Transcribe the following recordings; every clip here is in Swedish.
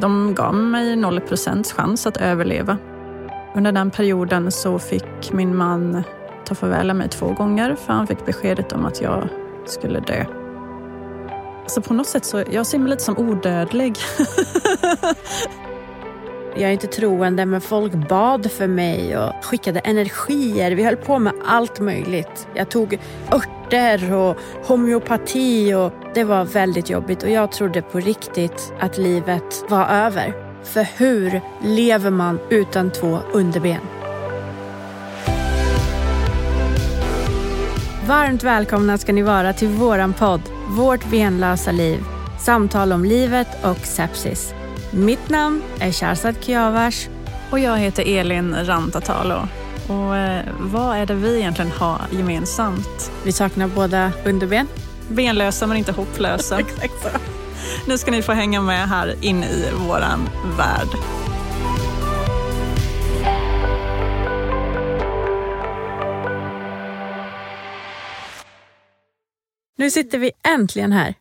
De gav mig 0 chans att överleva. Under den perioden så fick min man ta farväl av mig två gånger för han fick beskedet om att jag skulle dö. Så på något sätt så jag ser mig lite som odödlig. Jag är inte troende men folk bad för mig och skickade energier. Vi höll på med allt möjligt. Jag tog örter och homeopati och det var väldigt jobbigt och jag trodde på riktigt att livet var över. För hur lever man utan två underben? Varmt välkomna ska ni vara till våran podd Vårt benlösa liv. Samtal om livet och sepsis. Mitt namn är Shahrzad Kiavash. Och jag heter Elin Rantatalo. Och eh, vad är det vi egentligen har gemensamt? Vi saknar båda underben. Benlösa men inte hopplösa. Exakt så. Nu ska ni få hänga med här in i våran värld. Nu sitter vi äntligen här.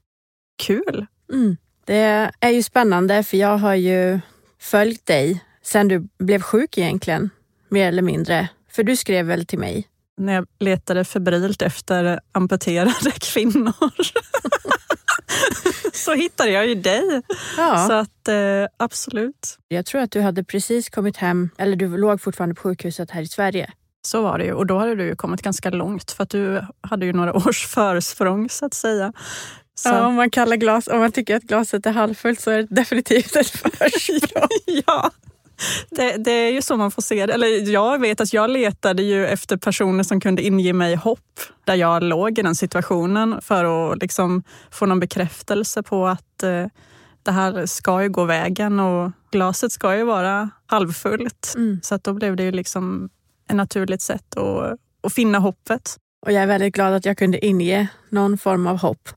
Kul! Mm. Det är ju spännande för jag har ju följt dig sen du blev sjuk egentligen, mer eller mindre. För du skrev väl till mig? När jag letade febrilt efter amputerade kvinnor så hittade jag ju dig. Ja. Så att eh, absolut. Jag tror att du hade precis kommit hem, eller du låg fortfarande på sjukhuset här i Sverige. Så var det ju. Och då hade du ju kommit ganska långt för att du hade ju några års försprång så att säga. Så. Ja, om man kallar glas, om man tycker att glaset är halvfullt så är det definitivt ett försprång. ja, det, det, är ju så man får se det. Eller jag vet att jag letade ju efter personer som kunde inge mig hopp där jag låg i den situationen för att liksom få någon bekräftelse på att eh, det här ska ju gå vägen och glaset ska ju vara halvfullt. Mm. Så att då blev det ju liksom ett naturligt sätt att, att finna hoppet. Och jag är väldigt glad att jag kunde inge någon form av hopp.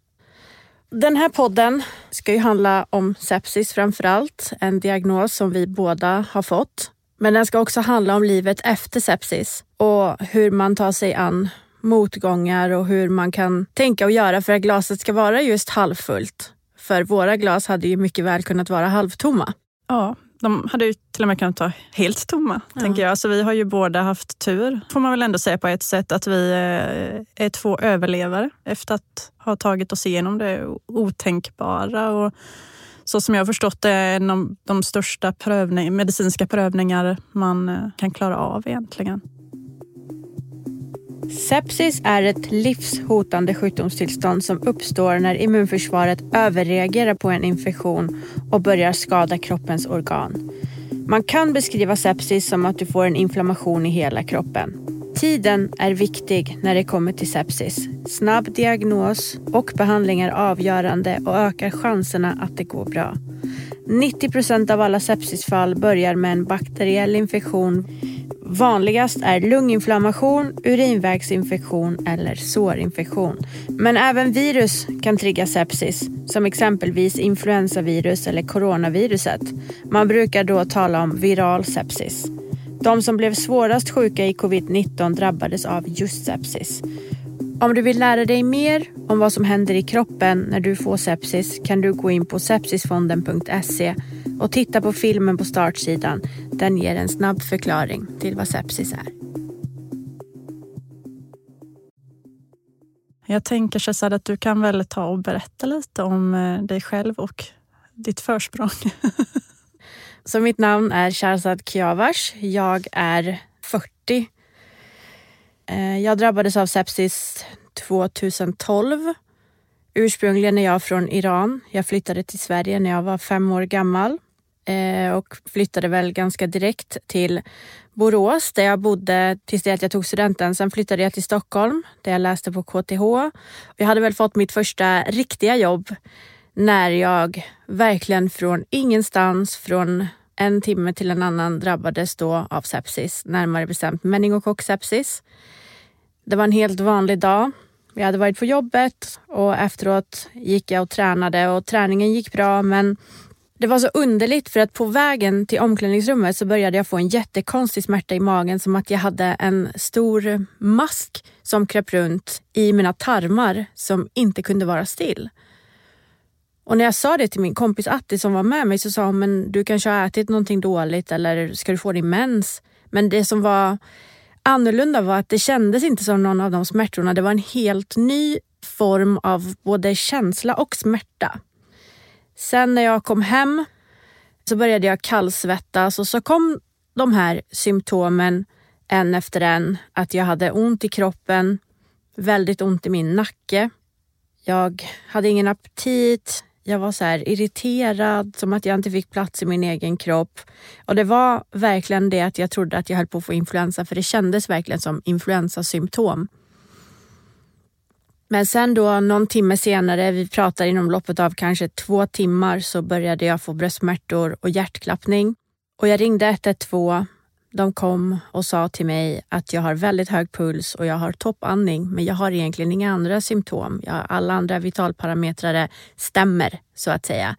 Den här podden ska ju handla om sepsis framför allt, en diagnos som vi båda har fått. Men den ska också handla om livet efter sepsis och hur man tar sig an motgångar och hur man kan tänka och göra för att glaset ska vara just halvfullt. För våra glas hade ju mycket väl kunnat vara halvtomma. Ja, de hade ju till och med kunnat ta helt tomma, Ja. tänker jag. Så vi har ju båda haft tur, får man väl ändå säga på ett sätt, att vi eh, är två överlevare efter att ha tagit oss igenom det otänkbara. Och så som jag har förstått det är en av de största prövning, medicinska prövningar man eh, kan klara av egentligen. Sepsis är ett livshotande sjukdomstillstånd som uppstår när immunförsvaret överreagerar på en infektion och börjar skada kroppens organ. Man kan beskriva sepsis som att du får en inflammation i hela kroppen. Tiden är viktig när det kommer till sepsis. Snabb diagnos och behandling är avgörande och ökar chanserna att det går bra. 90 procent av alla sepsisfall börjar med en bakteriell infektion. Vanligast är lunginflammation, urinvägsinfektion eller sårinfektion. Men även virus kan trigga sepsis, som exempelvis influensavirus eller coronaviruset. Man brukar då tala om viral sepsis. De som blev svårast sjuka i covid-19 drabbades av just sepsis. Om du vill lära dig mer om vad som händer i kroppen när du får sepsis kan du gå in på sepsisfonden.se och titta på filmen på startsidan. Den ger en snabb förklaring till vad sepsis är. Jag tänker Shazad att du kan väl ta och berätta lite om eh, dig själv och ditt försprång. Så mitt namn är Sharzad Kiavars. Jag är 40. Eh, Jag drabbades av sepsis 2012. Ursprungligen är jag från Iran. Jag flyttade till Sverige när jag var fem år gammal Eh, och flyttade väl ganska direkt till Borås där jag bodde tills det att jag tog studenten. Sen flyttade jag till Stockholm där jag läste på KTH. Jag hade väl fått mitt första riktiga jobb när jag verkligen från ingenstans, från en timme till en annan drabbades då av sepsis, närmare bestämt meningokocksepsis. Det var en helt vanlig dag. Jag hade varit på jobbet och efteråt gick jag och tränade och träningen gick bra men det var så underligt för att på vägen till omklädningsrummet så började jag få en jättekonstig smärta i magen som att jag hade en stor mask som kröp runt i mina tarmar som inte kunde vara still. Och när jag sa det till min kompis Atti som var med mig så sa hon, men du kanske har ätit någonting dåligt eller ska du få din mens? Men det som var annorlunda var att det kändes inte som någon av de smärtorna. Det var en helt ny form av både känsla och smärta. Sen när jag kom hem så började jag kallsvettas och så kom de här symptomen en efter en. Att jag hade ont i kroppen, väldigt ont i min nacke. Jag hade ingen aptit, jag var så här irriterad, som att jag inte fick plats i min egen kropp. Och det var verkligen det att jag trodde att jag höll på att få influensa, för det kändes verkligen som influensasymptom. Men sen då någon timme senare, vi pratar inom loppet av kanske två timmar, så började jag få bröstsmärtor och hjärtklappning. Och jag ringde 112 de kom och sa till mig att jag har väldigt hög puls och jag har toppandning, men jag har egentligen inga andra symptom. Jag, alla andra vitalparametrar stämmer, så att säga.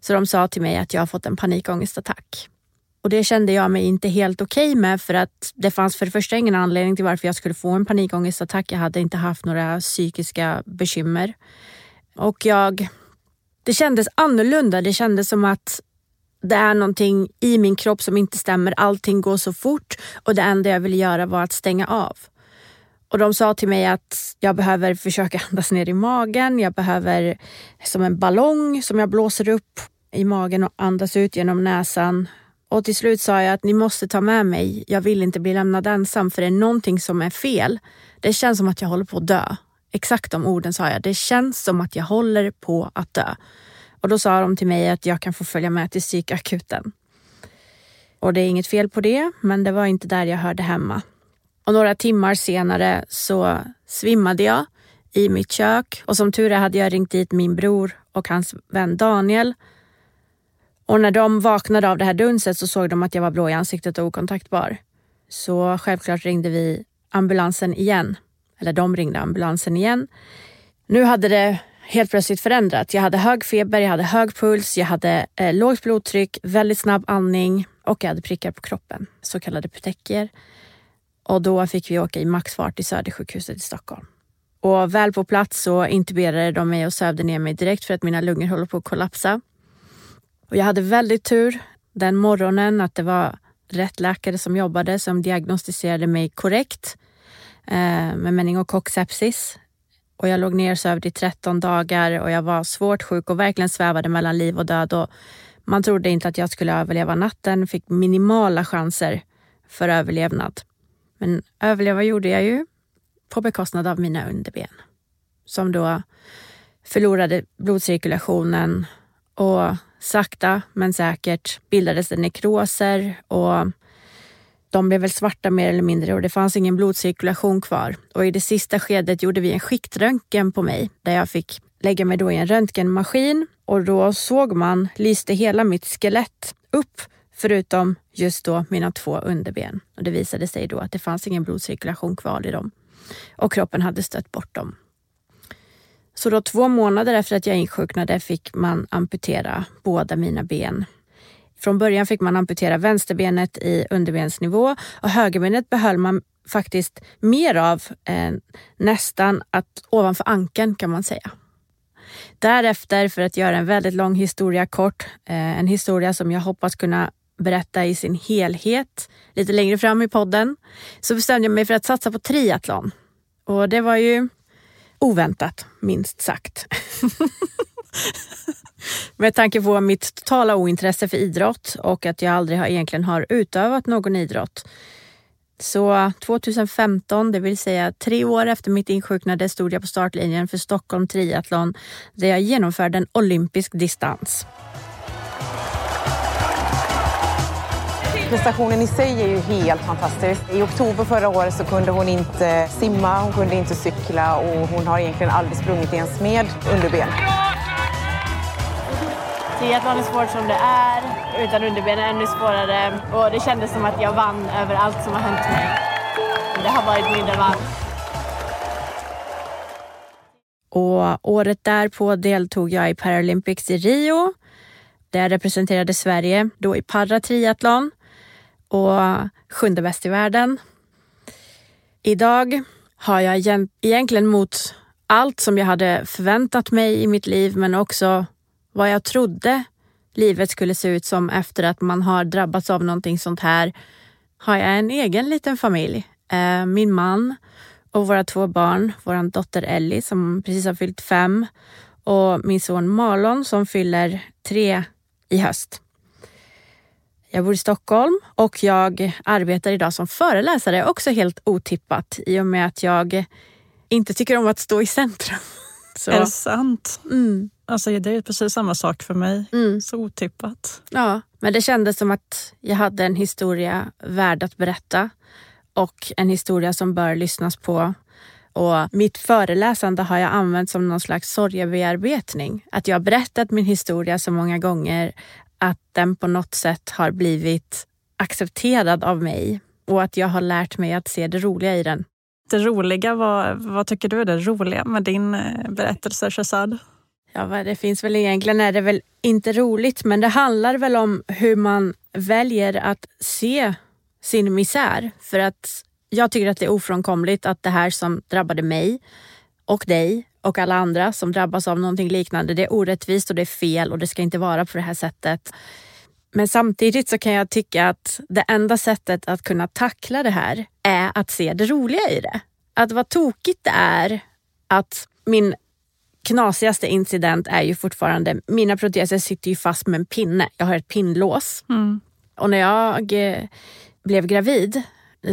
Så de sa till mig att jag har fått en panikångestattack. Och det kände jag mig inte helt okej okay med för att det fanns för det första ingen anledning till varför jag skulle få en panikångestattack. Jag hade inte haft några psykiska bekymmer. Och jag... Det kändes annorlunda. Det kändes som att det är någonting i min kropp som inte stämmer. Allting går så fort och det enda jag ville göra var att stänga av. Och de sa till mig att jag behöver försöka andas ner i magen. Jag behöver som en ballong som jag blåser upp i magen och andas ut genom näsan. Och till slut sa jag att ni måste ta med mig. Jag vill inte bli lämnad ensam för det är någonting som är fel. Det känns som att jag håller på att dö. Exakt de orden sa jag. Det känns som att jag håller på att dö. Och då sa de till mig att jag kan få följa med till psykakuten. Och det är inget fel på det, men det var inte där jag hörde hemma. Och några timmar senare så svimmade jag i mitt kök och som tur är hade jag ringt dit min bror och hans vän Daniel. Och när de vaknade av det här dunset så såg de att jag var blå i ansiktet och okontaktbar. Så självklart ringde vi ambulansen igen. Eller de ringde ambulansen igen. Nu hade det helt plötsligt förändrat. Jag hade hög feber, jag hade hög puls, jag hade eh, lågt blodtryck, väldigt snabb andning och jag hade prickar på kroppen, så kallade putekier. Och då fick vi åka i maxfart till Södersjukhuset i Stockholm. Och väl på plats så intuberade de mig och sövde ner mig direkt för att mina lungor håller på att kollapsa. Och jag hade väldigt tur den morgonen att det var rätt läkare som jobbade som diagnostiserade mig korrekt eh, med meningokocksepsis och jag låg nersövd i 13 dagar och jag var svårt sjuk och verkligen svävade mellan liv och död. Och man trodde inte att jag skulle överleva natten, fick minimala chanser för överlevnad. Men överleva gjorde jag ju på bekostnad av mina underben som då förlorade blodcirkulationen och sakta men säkert bildades det nekroser och de blev väl svarta mer eller mindre och det fanns ingen blodcirkulation kvar. Och i det sista skedet gjorde vi en skiktröntgen på mig där jag fick lägga mig då i en röntgenmaskin och då såg man, lyste hela mitt skelett upp förutom just då mina två underben. Och det visade sig då att det fanns ingen blodcirkulation kvar i dem och kroppen hade stött bort dem. Så då två månader efter att jag insjuknade fick man amputera båda mina ben från början fick man amputera vänsterbenet i underbensnivå och högerbenet behöll man faktiskt mer av eh, nästan att ovanför ankeln kan man säga. Därefter, för att göra en väldigt lång historia kort, eh, en historia som jag hoppas kunna berätta i sin helhet lite längre fram i podden, så bestämde jag mig för att satsa på triathlon. Och det var ju oväntat, minst sagt. Med tanke på mitt totala ointresse för idrott och att jag aldrig har, egentligen har utövat någon idrott. Så 2015, det vill säga tre år efter mitt insjuknande, stod jag på startlinjen för Stockholm Triathlon där jag genomförde en olympisk distans. Prestationen i sig är ju helt fantastisk. I oktober förra året så kunde hon inte simma, hon kunde inte cykla och hon har egentligen aldrig sprungit ens med underben. Triathlon är svårt som det är, utan underben är ännu svårare och det kändes som att jag vann över allt som har hänt mig. Det har varit min revansch. Och året därpå deltog jag i Paralympics i Rio där representerade Sverige, då i paratriathlon och sjunde bäst i världen. Idag har jag egentligen mot allt som jag hade förväntat mig i mitt liv men också vad jag trodde livet skulle se ut som efter att man har drabbats av någonting sånt här har jag en egen liten familj. Eh, min man och våra två barn, vår dotter Ellie som precis har fyllt fem och min son Malon som fyller tre i höst. Jag bor i Stockholm och jag arbetar idag som föreläsare, också helt otippat i och med att jag inte tycker om att stå i centrum. Så. Är det sant? Mm. Alltså, det är precis samma sak för mig. Mm. Så otippat. Ja, men det kändes som att jag hade en historia värd att berätta och en historia som bör lyssnas på. Och mitt föreläsande har jag använt som någon slags sorgebearbetning. Att jag har berättat min historia så många gånger att den på något sätt har blivit accepterad av mig och att jag har lärt mig att se det roliga i den. Det roliga, vad, vad tycker du är det roliga med din eh, berättelse Shazad? Ja, det finns väl egentligen är det väl inte roligt, men det handlar väl om hur man väljer att se sin misär. För att jag tycker att det är ofrånkomligt att det här som drabbade mig och dig och alla andra som drabbas av någonting liknande, det är orättvist och det är fel och det ska inte vara på det här sättet. Men samtidigt så kan jag tycka att det enda sättet att kunna tackla det här är att se det roliga i det. Att vad tokigt det är att min knasigaste incident är ju fortfarande, mina proteser sitter ju fast med en pinne. Jag har ett pinnlås. Mm. Och när jag eh, blev gravid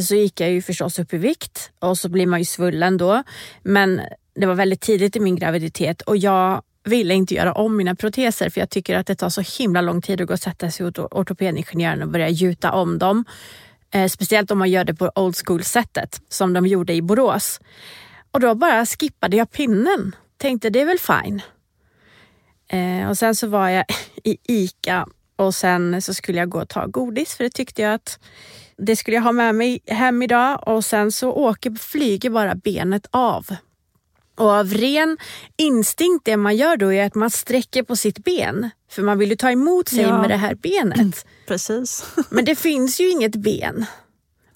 så gick jag ju förstås upp i vikt och så blir man ju svullen då. Men det var väldigt tidigt i min graviditet och jag ville inte göra om mina proteser för jag tycker att det tar så himla lång tid att gå och sätta sig hos ortopedingenjören och börja gjuta om dem. Eh, speciellt om man gör det på old school sättet som de gjorde i Borås. Och då bara skippade jag pinnen. Tänkte det är väl fine. Eh, och sen så var jag i ICA och sen så skulle jag gå och ta godis för det tyckte jag att det skulle jag ha med mig hem idag och sen så åker, flyger bara benet av. Och av ren instinkt, det man gör då är att man sträcker på sitt ben. För man vill ju ta emot sig ja. med det här benet. Precis. Men det finns ju inget ben.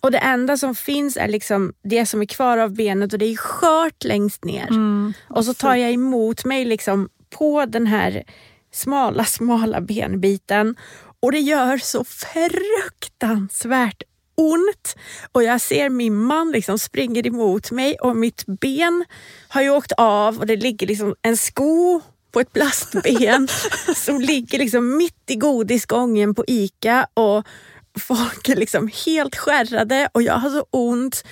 Och det enda som finns är liksom det som är kvar av benet och det är skört längst ner. Mm. Och så tar jag emot mig liksom på den här smala, smala benbiten och det gör så fruktansvärt ont och jag ser min man liksom springer emot mig och mitt ben har ju åkt av och det ligger liksom en sko på ett plastben som ligger liksom mitt i godisgången på ICA och folk är liksom helt skärrade och jag har så ont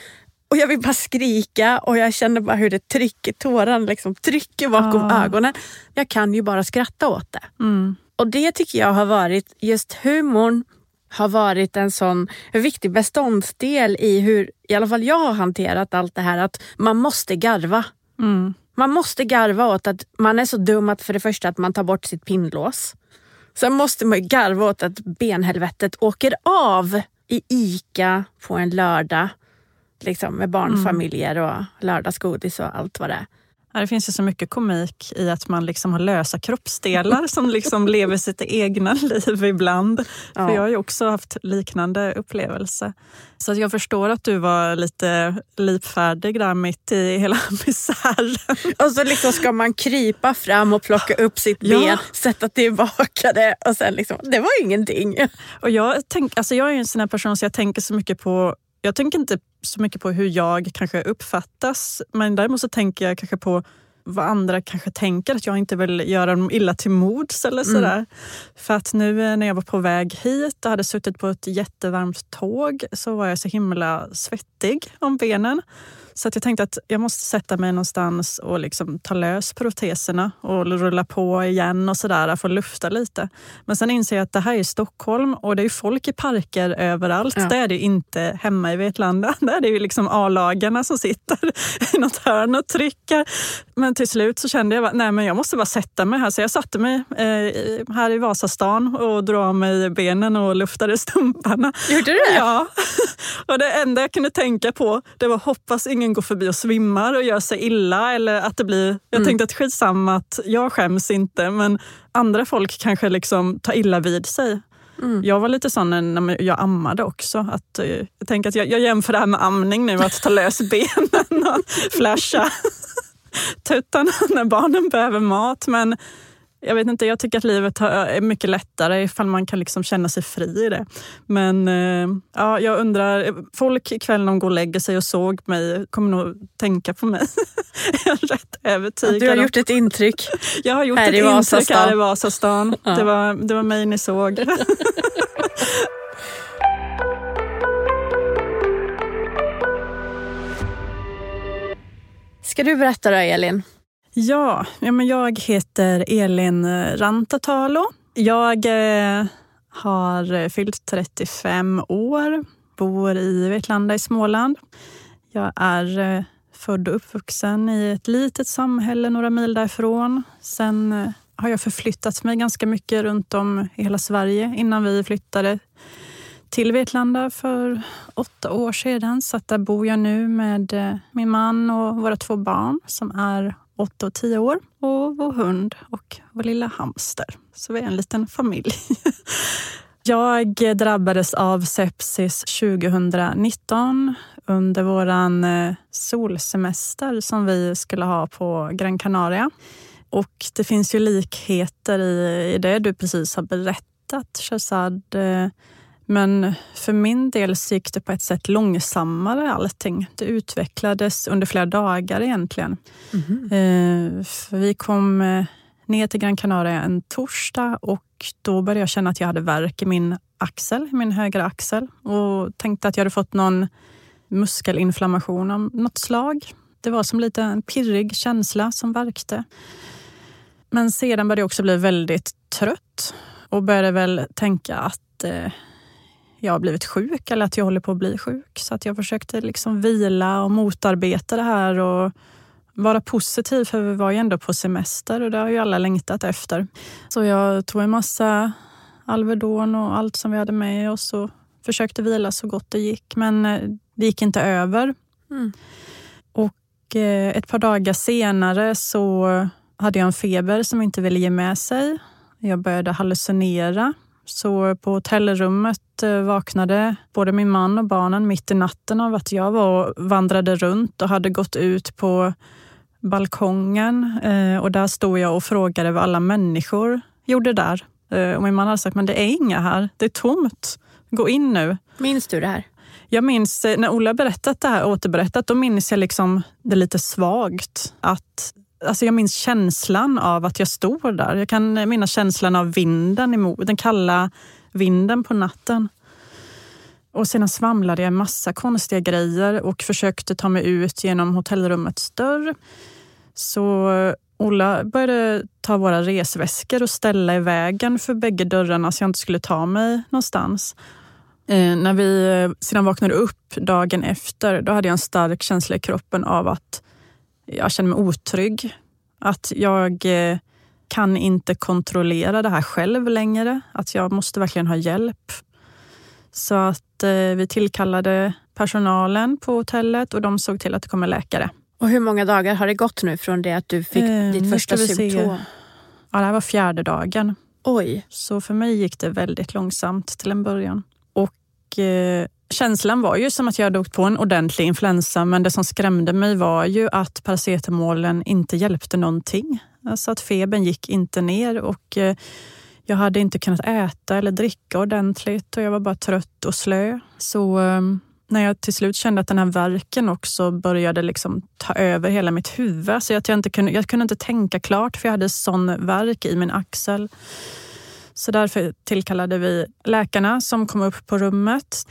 och jag vill bara skrika och jag känner bara hur det trycker, tårarna liksom trycker bakom ah. ögonen. Jag kan ju bara skratta åt det. Mm. Och det tycker jag har varit, just humorn har varit en sån viktig beståndsdel i hur i alla fall jag har hanterat allt det här. Att man måste garva. Mm. Man måste garva åt att man är så dum att för det första att man tar bort sitt pinnlås. Sen måste man garva åt att benhelvetet åker av i ICA på en lördag. Liksom med barnfamiljer och lördagsgodis och allt vad det är. Det finns ju så mycket komik i att man liksom har lösa kroppsdelar som liksom lever sitt egna liv ibland. Ja. För jag har ju också haft liknande upplevelser. Så jag förstår att du var lite lipfärdig där mitt i hela misären. Och så liksom ska man krypa fram och plocka upp sitt ben, ja. sätta tillbaka det och sen liksom, det var ingenting. Och jag, tänk, alltså jag är en sån här person så jag tänker så mycket på jag tänker inte så mycket på hur jag kanske uppfattas, men däremot så tänker jag kanske på vad andra kanske tänker, att jag inte vill göra dem illa till mods eller mm. sådär. Mm. För att nu eh, när jag var på väg hit och hade suttit på ett jättevarmt tåg så var jag så himla svettig om benen. Så att jag tänkte att jag måste sätta mig någonstans och liksom ta lös proteserna och rulla på igen och sådär, få lufta lite. Men sen inser jag att det här är Stockholm och det är folk i parker överallt. Ja. Det är det inte hemma i Vetlanda. Där är det ju liksom A-lagarna som sitter i något hörn och trycker. Men till slut så kände jag att jag måste bara sätta mig här. Så jag satte mig eh, här i Vasastan och drog av mig benen och luftade stumparna. Gjorde du det? Ja. och det enda jag kunde tänka på det var hoppas ingen ingen går förbi och svimmar och gör sig illa. Eller att det blir, jag mm. tänkte att skitsamma att jag skäms inte men andra folk kanske liksom tar illa vid sig. Mm. Jag var lite sån när jag ammade också. Att, eh, jag tänker att jag, jag jämför det här med amning nu, att ta lös benen och flasha tuttarna när barnen behöver mat. Men jag vet inte, jag tycker att livet är mycket lättare ifall man kan liksom känna sig fri i det. Men eh, ja, jag undrar, folk ikväll när de går och lägger sig och såg mig kommer nog tänka på mig. jag är rätt övertygad. Du har gjort ett intryck Jag har gjort här ett i intryck Vasastan. här i Vasastan. Ja. Det, var, det var mig ni såg. Ska du berätta då, Elin? Ja, ja men jag heter Elin Rantatalo. Jag eh, har eh, fyllt 35 år, bor i Vetlanda i Småland. Jag är eh, född och uppvuxen i ett litet samhälle några mil därifrån. Sen eh, har jag förflyttat mig ganska mycket runt om i hela Sverige innan vi flyttade till Vetlanda för åtta år sedan. Så att där bor jag nu med eh, min man och våra två barn som är 8 och 10 år och vår hund och vår lilla hamster. Så vi är en liten familj. Jag drabbades av sepsis 2019 under vår eh, solsemester som vi skulle ha på Gran Canaria. Och det finns ju likheter i, i det du precis har berättat, Shazad. Eh, men för min del så gick det på ett sätt långsammare allting. Det utvecklades under flera dagar egentligen. Eh, för vi kom eh, ner till Gran Canaria en torsdag och då började jag känna att jag hade värk i min axel, min högra axel och tänkte att jag hade fått någon muskelinflammation av något slag. Det var som lite en pirrig känsla som värkte. Men sedan började jag också bli väldigt trött och började väl tänka att eh, jag har blivit sjuk eller att jag håller på att bli sjuk. Så att jag försökte liksom vila och motarbeta det här och vara positiv för vi var ju ändå på semester och det har ju alla längtat efter. Så jag tog en massa Alvedon och allt som vi hade med oss och försökte vila så gott det gick. Men eh, det gick inte över. Mm. Och eh, ett par dagar senare så hade jag en feber som inte ville ge med sig. Jag började hallucinera. Så på hotellrummet eh, vaknade både min man och barnen mitt i natten av att jag var och vandrade runt och hade gått ut på balkongen. Eh, Och där stod jag och frågade vad alla människor gjorde där. Eh, Och min man hade sagt, men det är inga här. Det är tomt. Gå in nu. Minns du det här? Jag minns när Ola berättat det här, återberättat, då minns jag liksom det lite svagt. Att, alltså jag minns känslan av att jag står där. Jag kan minnas känslan av vinden, emot, den kalla vinden på natten. Och sedan svamlade jag en massa konstiga grejer och försökte ta mig ut genom hotellrummets dörr. Så eh, Ola började ta våra resväskor och ställa i vägen för bägge dörrarna så jag inte skulle ta mig någonstans. Eh, när vi eh, sedan vaknade upp dagen efter, då hade jag en stark känsla i kroppen av att jag kände mig otrygg. Att jag eh, kan inte kontrollera det här själv längre. Att jag måste verkligen ha hjälp. Så att eh, vi tillkallade personalen på hotellet och de såg till att det kom en läkare. Och hur många dagar har det gått nu från det att du fick Eh, ditt första se. symptom? Ja, det här var fjärde dagen. Oj. Så för mig gick det väldigt långsamt till en början. Och eh, känslan var ju som att jag hade åkt på en ordentlig influensa men det som skrämde mig var ju att paracetamolen inte hjälpte någonting. Alltså att febern gick inte ner och eh, jag hade inte kunnat äta eller dricka ordentligt och jag var bara trött och slö. Så eh, när jag till slut kände att den här verken också började liksom ta över hela mitt huvud. Så att jag, inte kunde, jag kunde inte tänka klart för jag hade sån verk i min axel. Så därför tillkallade vi läkarna som kom upp på rummet.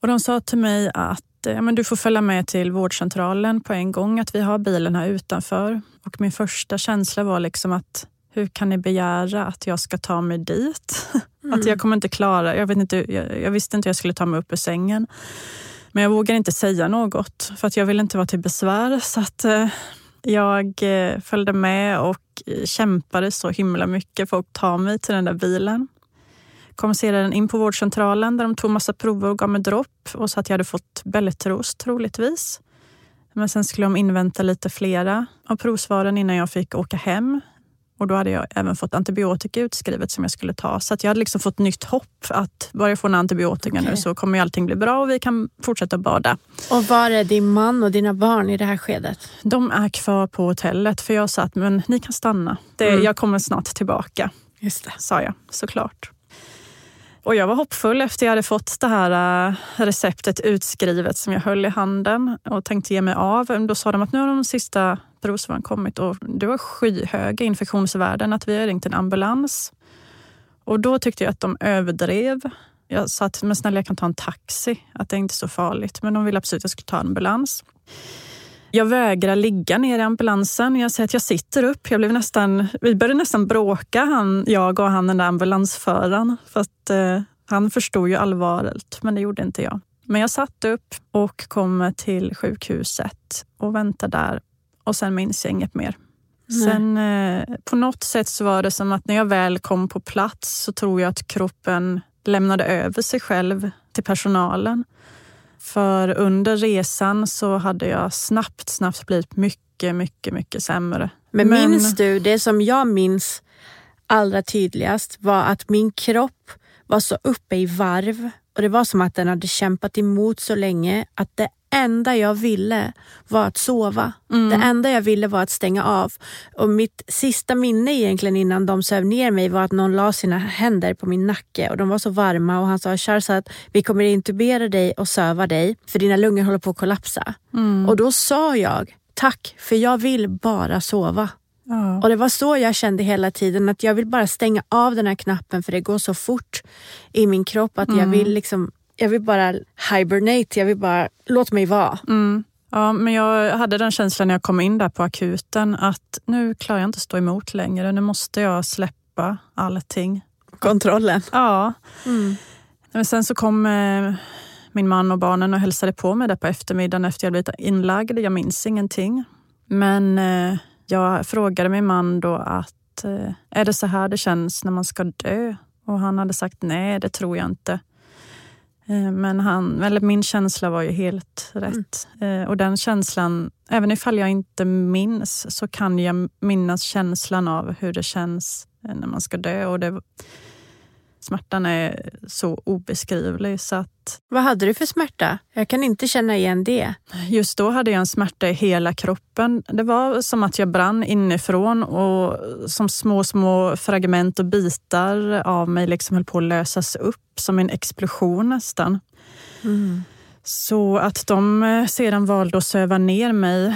Och de sa till mig att eh, ja, men du får följa med till vårdcentralen på en gång, att vi har bilen här utanför. Och min första känsla var liksom att hur kan ni begära att jag ska ta mig dit? Att jag kommer inte klara, jag, vet inte, jag, jag visste inte hur jag skulle ta mig upp ur sängen. Men jag vågade inte säga något för att jag ville inte vara till besvär. Så att eh, jag eh, följde med och eh, kämpade så himla mycket för att ta mig till den där bilen. Kom sedan in på vårdcentralen där de tog massa prover och gav mig dropp och sa att jag hade fått bältros troligtvis. Men sen skulle de invänta lite flera av provsvaren innan jag fick åka hem. Och då hade jag även fått antibiotika utskrivet som jag skulle ta. Så att jag hade liksom fått nytt hopp att bara jag får en antibiotika okay. nu så kommer allting bli bra och vi kan fortsätta bada. Och var är din man och dina barn i det här skedet? De är kvar på hotellet för jag sa att men ni kan stanna. Det, mm. Jag kommer snart tillbaka. Just det. Sa jag såklart. Och jag var hoppfull efter jag hade fått det här eh, receptet utskrivet som jag höll i handen och tänkte ge mig av. Då sa de att nu har de sista provsvaren kommit och det var skyhöga infektionsvärden, att vi har ringt en ambulans. Och då tyckte jag att de överdrev. Jag sa att men snälla jag kan ta en taxi, att det är inte så farligt. Men de ville absolut att jag skulle ta en ambulans. Jag vägrar ligga ner i ambulansen. Jag säger att jag sitter upp. Jag blev nästan, vi började nästan bråka, han, jag och han den där ambulansföraren. För att, eh, han förstod ju allvaret, men det gjorde inte jag. Men jag satt upp och kom till sjukhuset och väntade där. Och sen minns jag inget mer. Nej. Sen eh, på något sätt så var det som att när jag väl kom på plats så tror jag att kroppen lämnade över sig själv till personalen. För under resan så hade jag snabbt, snabbt blivit mycket, mycket, mycket sämre. Men, Men minns du, det som jag minns allra tydligast var att min kropp var så uppe i varv och det var som att den hade kämpat emot så länge att det enda jag ville var att sova. Mm. Det enda jag ville var att stänga av. Och mitt sista minne egentligen innan de söv ner mig var att någon la sina händer på min nacke och de var så varma och han sa Sharzad, vi kommer intubera dig och söva dig för dina lungor håller på att kollapsa. Mm. Och då sa jag tack för jag vill bara sova. Ja. Och det var så jag kände hela tiden, att jag vill bara stänga av den här knappen för det går så fort i min kropp att mm. jag vill liksom jag vill bara hibernate, jag vill bara, låt mig vara. Mm. Ja, men jag hade den känslan när jag kom in där på akuten att nu klarar jag inte stå emot längre. Nu måste jag släppa allting. Kontrollen? Ja. Mm. Men sen så kom eh, min man och barnen och hälsade på mig där på eftermiddagen efter jag blivit inlagd. Jag minns ingenting. Men eh, jag frågade min man då att eh, är det så här det känns när man ska dö? Och han hade sagt nej, det tror jag inte. Eh, men han, eller min känsla var ju helt rätt. Mm. Och den känslan, även ifall jag inte minns, så kan jag minnas känslan av hur det känns eh, när man ska dö. Och det, smärtan är så obeskrivlig. Så att, Vad hade du för smärta? Jag kan inte känna igen det. Just då hade jag en smärta i hela kroppen. Det var som att jag brann inifrån och som små, små fragment och bitar av mig liksom höll på att lösas upp som en explosion nästan. Mm. Så att de eh, sedan valde att söva ner mig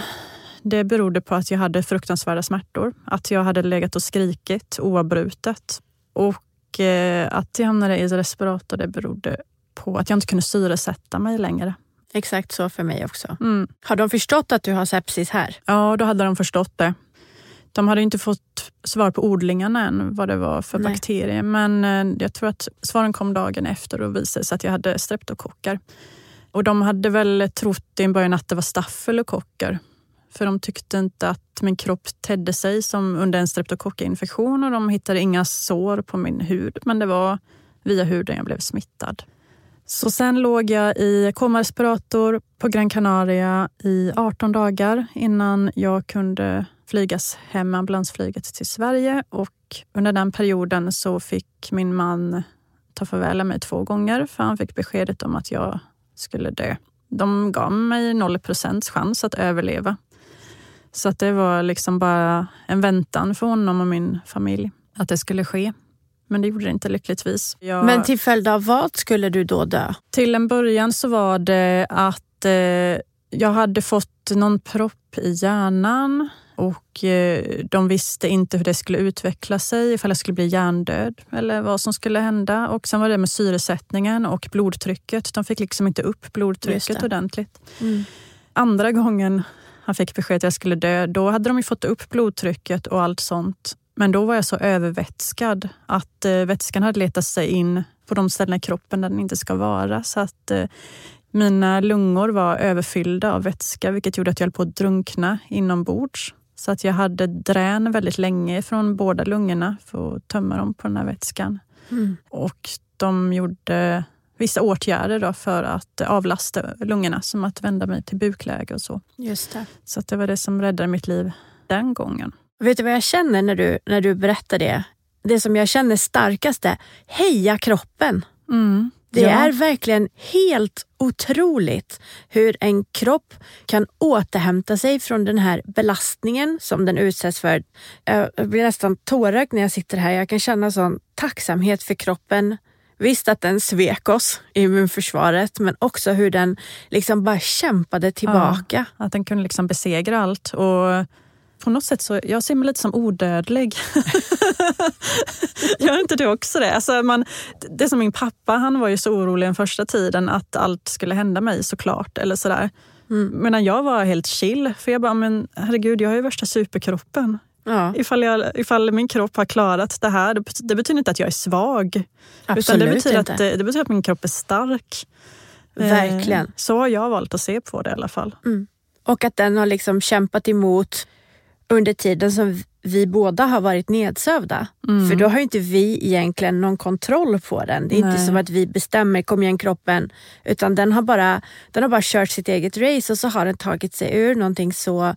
det berodde på att jag hade fruktansvärda smärtor. Att jag hade legat och skrikit oavbrutet. Och Eh, att jag hamnade i respirator det berodde på att jag inte kunde syresätta mig längre. Exakt så för mig också. Mm. Har de förstått att du har sepsis här? Ja, då hade de förstått det. De hade inte fått svar på odlingarna än, vad det var för Nej. bakterier. Men eh, jag tror att svaren kom dagen efter och visade sig att jag hade streptokocker. Och de hade väl trott i början att det var stafylokocker. För de tyckte inte att min kropp tedde sig som under en streptokockinfektion och de hittade inga sår på min hud. Men det var via huden jag blev smittad. Så sen låg jag i komarespirator på Gran Canaria i 18 dagar innan jag kunde flygas hem med ambulansflyget till Sverige. Och under den perioden så fick min man ta farväl av mig två gånger för han fick beskedet om att jag skulle dö. De gav mig 0 procents chans att överleva. Så att det var liksom bara en väntan för honom och min familj att det skulle ske. Men det gjorde det inte lyckligtvis. Jag... Men till följd av vad skulle du då dö? Till en början så var det att eh, jag hade fått någon propp i hjärnan och eh, de visste inte hur det skulle utveckla sig, ifall jag skulle bli hjärndöd eller vad som skulle hända. Och Sen var det med syresättningen och blodtrycket. De fick liksom inte upp blodtrycket ordentligt. Mm. Andra gången han fick besked att jag skulle dö, då hade de ju fått upp blodtrycket och allt sånt. Men då var jag så övervätskad att eh, vätskan hade letat sig in på de ställen i kroppen där den inte ska vara. Så att eh, mina lungor var överfyllda av vätska vilket gjorde att jag höll på att drunkna inombords. Så att jag hade drän väldigt länge från båda lungorna för att tömma dem på den här vätskan. Mm. Och de gjorde vissa åtgärder då för att avlasta lungorna, som att vända mig till bukläge och så. Just det. Så det var det som räddade mitt liv den gången. Vet du vad jag känner när du, när du berättar det? Det som jag känner starkast är heja kroppen. Mm. Det Ja. är verkligen helt otroligt hur en kropp kan återhämta sig från den här belastningen som den utsätts för. Jag blir nästan tårögd när jag sitter här. Jag kan känna sån tacksamhet för kroppen. Visst att den svek oss, immunförsvaret, men också hur den liksom bara kämpade tillbaka. Att den kunde liksom besegra allt. Och på något sätt så, jag ser mig lite som odödlig. Gör inte du också det? Alltså man, det är som min pappa, han var ju så orolig den första tiden att allt skulle hända mig såklart. Eller sådär. Mm. Medan jag var helt chill. För jag bara, men herregud, jag har ju värsta superkroppen. Ja, Ifall, jag, ifall min kropp har klarat det här, det bet- det betyder inte att jag är svag. utan absolut det betyder, inte. att, det, det betyder att min kropp är stark. Eh, Verkligen. Så har jag valt att se på det i alla fall. Och att den har liksom kämpat emot under tiden som vi båda har varit nedsövda. Mm. För då har ju inte vi egentligen någon kontroll på den. Det är inte Nej. som att vi bestämmer, kom igen kroppen. Utan den har, bara, den har bara kört sitt eget race och så har den tagit sig ur någonting så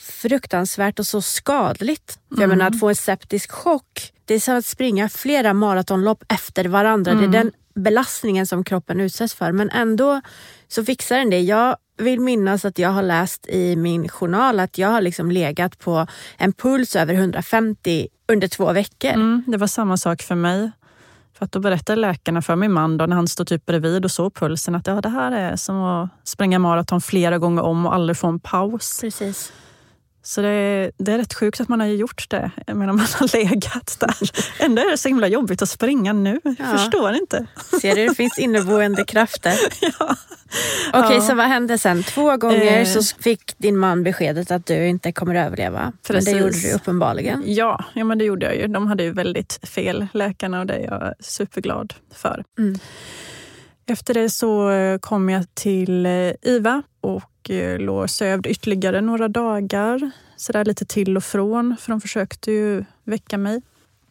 fruktansvärt och så skadligt. För jag menar att få en septisk chock, det är som att springa flera maratonlopp efter varandra. Det är den belastningen som kroppen utsätts för. Men ändå så fixar den det. Jag vill minnas att jag har läst i min journal att jag har liksom legat på en puls över 150 under två veckor. Mm, det var samma sak för mig. För att då berättade läkarna för min man då, när han stod typ bredvid och såg pulsen att ja, det här är som att springa maraton flera gånger om och aldrig få en paus. Precis. Så det är, det är rätt sjukt att man har gjort det medan man har legat där. Ändå är det så himla jobbigt att springa nu. Jag Ja. förstår inte. Ser du, det finns inneboende krafter. Ja. Okej, Ja. så vad hände sen? Två gånger Eh. så fick din man beskedet att du inte kommer att överleva. Men Precis. det gjorde du uppenbarligen. Ja, ja, men det gjorde jag ju. De hade ju väldigt fel, läkarna, och det är jag superglad för. Mm. Efter det så eh, kom jag till eh, IVA och och eh, låg sövd ytterligare några dagar. Så där lite till och från, för de försökte ju väcka mig.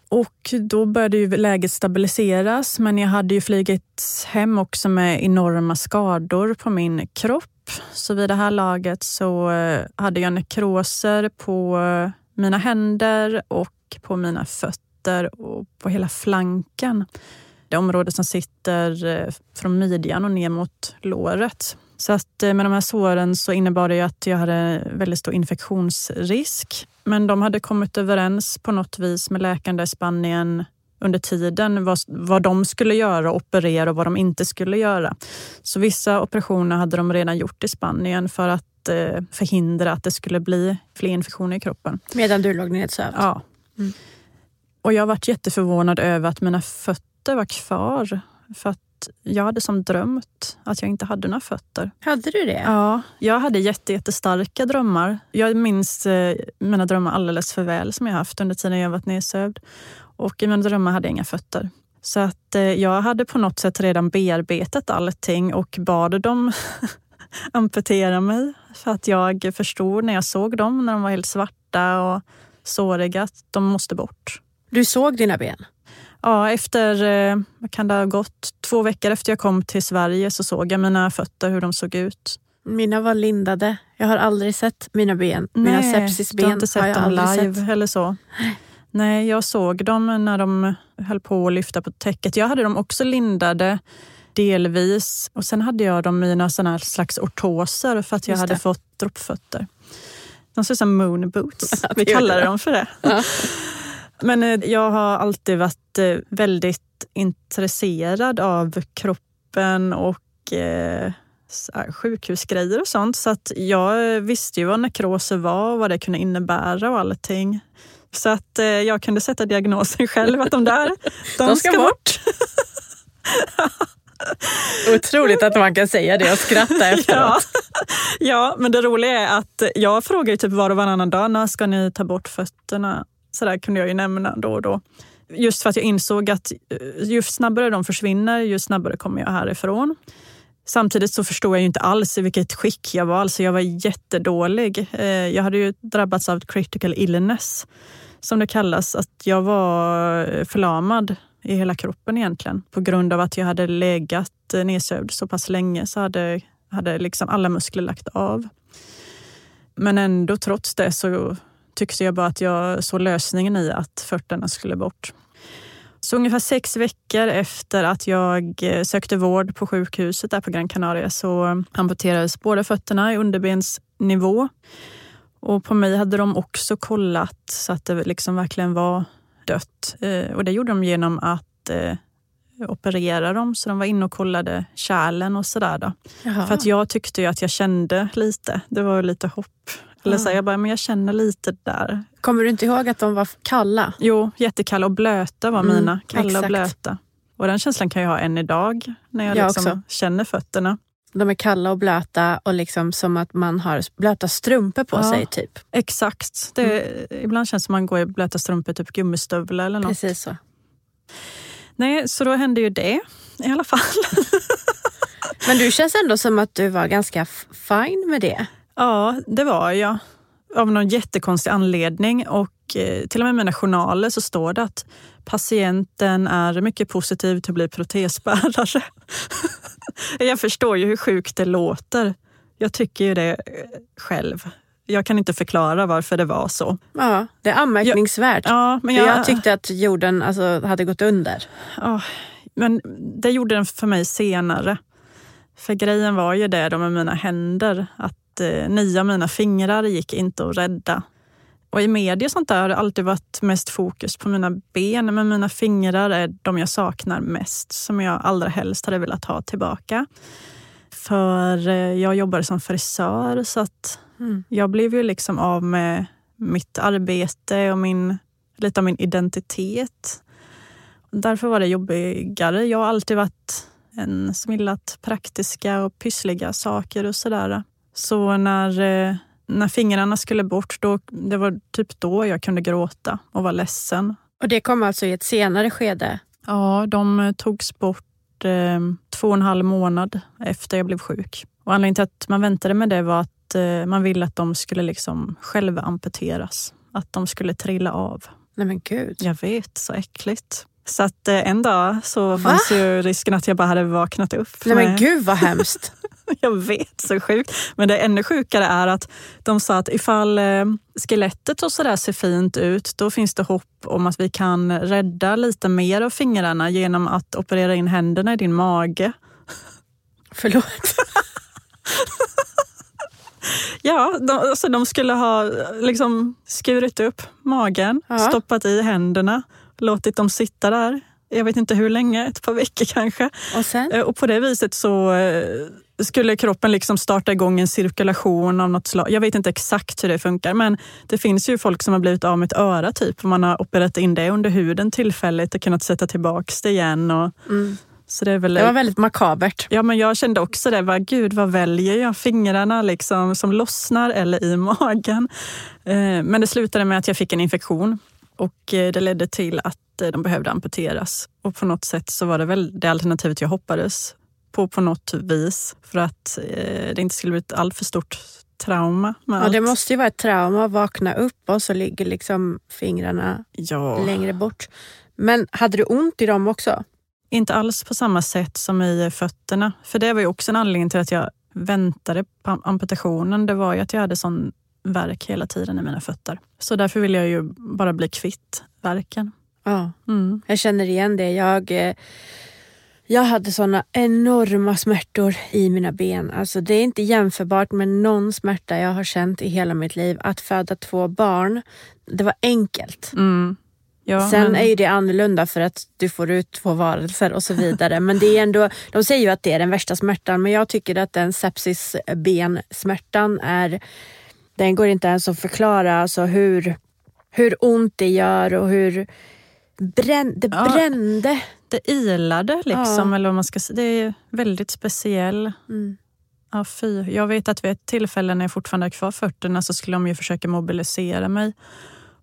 Och då började ju läget stabiliseras, men jag hade ju flugit hem också med enorma skador på min kropp. Så vid det här laget så eh, hade jag nekroser på eh, mina händer och på mina fötter och på hela flanken. Det område som sitter från midjan och ner mot låret. Så att eh, med de här såren så innebar det att jag hade väldigt stor infektionsrisk. Men de hade kommit överens på något vis med läkarna i Spanien under tiden vad, vad de skulle göra, operera och vad de inte skulle göra. Så vissa operationer hade de redan gjort i Spanien för att eh, förhindra att det skulle bli fler infektioner i kroppen. Medan du låg nedsövd. Ja. Mm. Och jag varit jätteförvånad över att mina fötter var kvar. För att jag hade som drömt att jag inte hade några fötter. Hade du det? Ja, jag hade jätte, jättestarka drömmar. Jag minns eh, mina drömmar alldeles för väl som jag haft under tiden jag varit nedsövd. Och i mina drömmar hade jag inga fötter. Så att eh, jag hade på något sätt redan bearbetat allting och bad dem amputera mig. För att jag förstod när jag såg dem, när de var helt svarta och såriga, att de måste bort. Du såg dina ben? Ja, efter, eh, vad kan det ha gått, två veckor efter jag kom till Sverige så såg jag mina fötter, hur de såg ut. Mina var lindade. Jag har aldrig sett mina ben. Mina du sepsisben har inte sett har jag dem aldrig live sett. eller så? Nej, jag såg dem när de höll på att lyfta på täcket. Jag hade dem också lindade delvis och sen hade jag dem i några såna här slags ortoser för att jag hade fått droppfötter. De ser ut som moon boots. Ja, Vi kallade de. dem för det. Ja. Men eh, jag har alltid varit eh, väldigt intresserad av kroppen och eh, sjukhusgrejer och sånt. Så att jag visste ju vad nekroser var och vad det kunde innebära och allting. Så att eh, jag kunde sätta diagnosen själv att de där, de, De ska ska, bort. bort. Otroligt att man kan säga det och skratta Ja. efteråt. ja, men det roliga är att jag frågar ju typ var och varannan dag, när ska ni ta bort fötterna? Så där kunde jag ju nämna då och då. Just för att jag insåg att eh, ju snabbare de försvinner, ju snabbare kommer jag härifrån. Samtidigt så förstod jag ju inte alls i vilket skick jag var. Alltså jag var jättedålig. Eh, jag hade ju drabbats av critical illness, som det kallas. Att jag var förlamad i hela kroppen egentligen. På grund av att jag hade legat eh, nedsövd så pass länge så hade, hade liksom alla muskler lagt av. Men ändå trots det så tyckte jag bara att jag såg lösningen i att fötterna skulle bort. Så ungefär sex veckor efter att jag eh, sökte vård på sjukhuset där på Gran Canaria så amputerades båda fötterna i underbensnivå. Och på mig hade de också kollat så att det liksom verkligen var dött. Eh, och det gjorde de genom att eh, operera dem. Så de var inne och kollade kärlen och sådär. För att jag tyckte ju att jag kände lite. Det var lite hopp. Eller så här, jag bara, men jag känner lite där. Kommer du inte ihåg att de var kalla? Jo, jättekalla och blöta var Mm, mina. Kalla exakt. och blöta. Och den känslan kan jag ha än idag när jag Jag liksom känner fötterna. De är kalla och blöta och liksom som att man har blöta strumpor på Ja. sig. typ. Exakt. Det, Ibland känns det som man går i blöta strumpor, typ gummistövlar eller något. Precis så. Nej, så då hände ju det i alla fall. Men du känns ändå som att du var ganska fine med det. Ja, det var jag. Av någon jättekonstig anledning. Och eh, till och med i mina journaler så står det att patienten är mycket positiv till att bli protesbärare. jag förstår ju hur sjukt det låter. Jag tycker ju det eh, själv. Jag kan inte förklara varför det var så. Ja, det är anmärkningsvärt. Ja, men jag, jag tyckte att jorden alltså, hade gått under. Ja, men det gjorde den för mig senare. För grejen var ju det då med mina händer, att eh, nio av mina fingrar gick inte att rädda. Och i media och sånt där har det alltid varit mest fokus på mina ben, men mina fingrar är de jag saknar mest, som jag allra helst hade velat ha tillbaka. För eh, jag jobbade som frisör, så att Mm. jag blev ju liksom av med mitt arbete och min, lite av min identitet. Därför var det jobbigare. Jag har alltid varit en som gillat praktiska och pyssliga saker och sådär. Så när, eh, när fingrarna skulle bort, då, det var typ då jag kunde gråta och vara ledsen. Och det kom alltså i ett senare skede. Ja, de eh, togs bort eh, två och en halv månad efter jag blev sjuk. Och anledningen till att man väntade med det var att eh, man ville att de skulle liksom själva amputeras. Att de skulle trilla av. Nej men gud. Jag vet, så äckligt. Så att eh, en dag så fanns ju risken att jag bara hade vaknat upp. Nej men med- gud vad hemskt. Jag vet, så sjukt. Men det ännu sjukare är att de sa att ifall eh, skelettet och sådär ser fint ut, då finns det hopp om att vi kan rädda lite mer av fingrarna genom att operera in händerna i din mage. Förlåt. Ja, de, alltså de skulle ha liksom skurit upp magen, Ja. stoppat i händerna, låtit dem sitta där. Jag vet inte hur länge, ett par veckor kanske. Och sen? Eh, Och på det viset så eh, skulle kroppen liksom starta igång en cirkulation av något slag. Jag vet inte exakt hur det funkar, men det finns ju folk som har blivit av med ett öra typ. och Man har opererat in det under huden tillfälligt och kunnat sätta tillbaka det igen. Och, Mm. så det är väl... Det var väldigt makabert. Ja, men jag kände också det. Vad, Gud, vad väljer jag? Fingrarna liksom som lossnar eller i magen? Eh, men det slutade med att jag fick en infektion och eh, det ledde till att eh, de behövde amputeras. Och på något sätt så var det väl det alternativet jag hoppades på på något vis för att eh, det inte skulle bli ett alltför stort trauma. Med Ja, allt. det måste ju vara ett trauma att vakna upp och så ligger liksom fingrarna ja, längre bort. Men hade du ont i dem också? inte alls på samma sätt som i fötterna. För det var ju också en anledning till att jag väntade på amputationen. Det var ju att jag hade sån värk hela tiden i mina fötter. Så därför ville jag ju bara bli kvitt värken. Ja, Mm. jag känner igen det. Jag, eh, jag hade såna enorma smärtor i mina ben. Alltså det är inte jämförbart med någon smärta jag har känt i hela mitt liv. Att föda två barn, det var enkelt. Mm. Ja, Sen men- är ju det annorlunda för att du får ut två varelser och så vidare. Men det är ändå, de säger ju att det är den värsta smärtan men jag tycker att den sepsisbensmärtan är, den går inte ens att förklara alltså hur, hur ont det gör och hur brän, det Ja. brände. det ilade liksom, Ja. eller vad man ska säga. Det är väldigt speciell. Mm. Ja, fy. Jag vet att vid ett tillfälle när jag fortfarande är kvar fötterna så skulle de ju försöka mobilisera mig.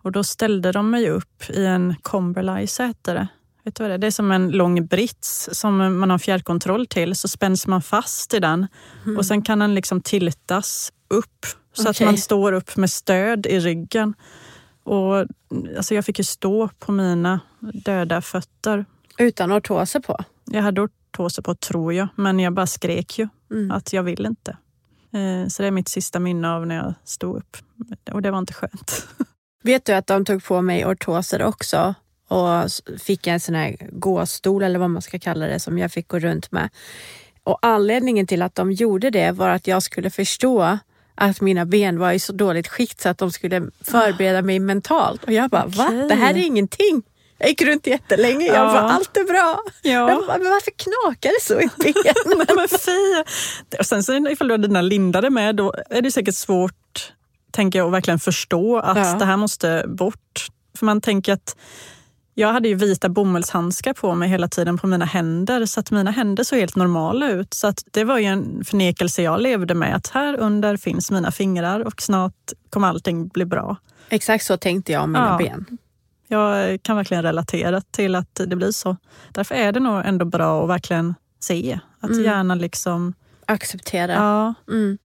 Och då ställde de mig upp i en Comberlice heter det. Vet du vad det är? Det är som en lång brits som man har fjärrkontroll till. Så spänns man fast i den och sen kan den liksom tiltas upp så att Okej. man står upp med stöd i ryggen. Och, alltså jag fick ju stå på mina döda fötter. Utan ortoser på. Jag hade ortoser på tror jag, men jag bara skrek ju Mm. att jag vill inte. Eh, Så det är mitt sista minne av när jag stod upp. Och det var inte skönt. Vet du att de tog på mig ortoser också och fick en sån här gåstol eller vad man ska kalla det som jag fick gå runt med. Och anledningen till att de gjorde det var att jag skulle förstå att mina ben var i så dåligt skick så att de skulle förbereda mig mentalt. Och jag bara, okay. va? Det här är ingenting. Jag gick runt jättelänge. Jag ja. bara, allt är bra. Ja. Jag bara, men varför knakar det så i benen? men fy. Och sen så ifall du har dina lindare med, då är det säkert svårt, tänker jag, att verkligen förstå att ja. det här måste bort. För man tänker att jag hade ju vita bomullshandskar på mig hela tiden på mina händer så att mina händer såg helt normala ut. Så att det var ju en förnekelse jag levde med att här under finns mina fingrar och snart kommer allting bli bra. Exakt så tänkte jag om mina ja. ben. Jag kan verkligen relatera till att det blir så. Därför är det nog ändå bra att verkligen se. Att mm. gärna liksom... Acceptera. Ja. Mm.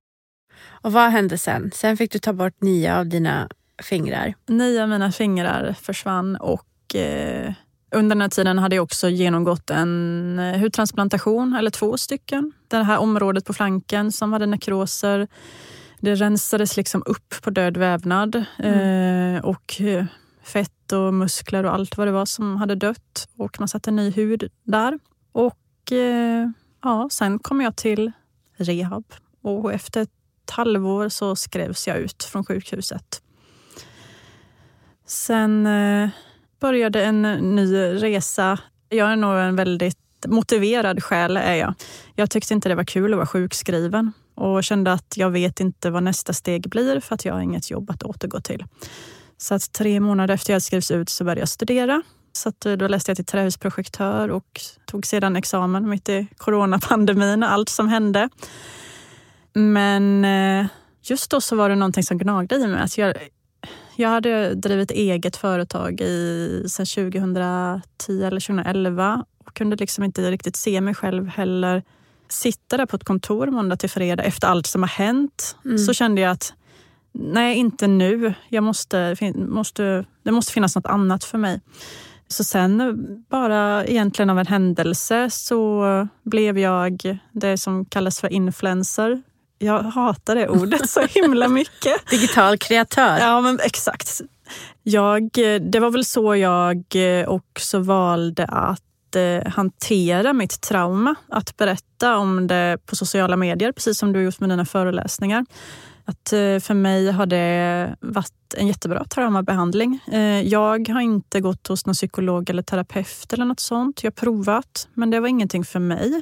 Och vad hände sen? Sen fick du ta bort nio av dina fingrar. Nio av mina fingrar försvann och Eh, under den här tiden hade jag också genomgått en eh, hudtransplantation, eller två stycken. Det här området på flanken som hade nekroser. Det rensades liksom upp på död vävnad mm. eh, och fett och muskler och allt vad det var som hade dött. Och man satte ny hud där. Och eh, ja, sen kom jag till rehab och efter ett halvår så skrevs jag ut från sjukhuset. Sen eh, började en ny resa. Jag är nog en väldigt motiverad själ. Är jag. jag tyckte inte det var kul att vara sjukskriven och kände att jag vet inte vad nästa steg blir för att jag har inget jobb att återgå till. Så att tre månader efter jag skrivs ut så började jag studera. Så att eh, då läste jag till trähusprojektör och tog sedan examen mitt i coronapandemin och allt som hände. Men eh, just då så var det någonting som gnagde i mig. Att jag, jag hade drivit eget företag i, sedan 2010 eller 2011 och kunde liksom inte riktigt se mig själv heller sitta där på ett kontor måndag till fredag efter allt som har hänt. Mm. Så kände jag att nej, inte nu. Jag måste, måste, det måste finnas något annat för mig. Så sen bara egentligen av en händelse så blev jag det som kallas för influencer jag hatar det ordet så himla mycket. Digital kreatör. Ja, men exakt. Jag, det var väl så jag också valde att eh, hantera mitt trauma. Att berätta om det på sociala medier, precis som du har gjort med dina föreläsningar. Att eh, för mig har det varit en jättebra traumabehandling. Eh, jag har inte gått hos någon psykolog eller terapeut eller något sånt. Jag har provat, men det var ingenting för mig.